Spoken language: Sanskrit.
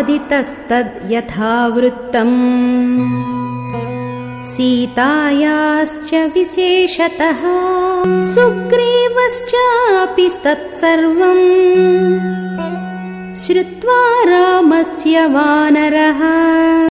स्तद्यथावृत्तम् सीतायाश्च विशेषतः सुग्रीवश्चापि तत्सर्वम्। श्रुत्वा रामस्य वानरः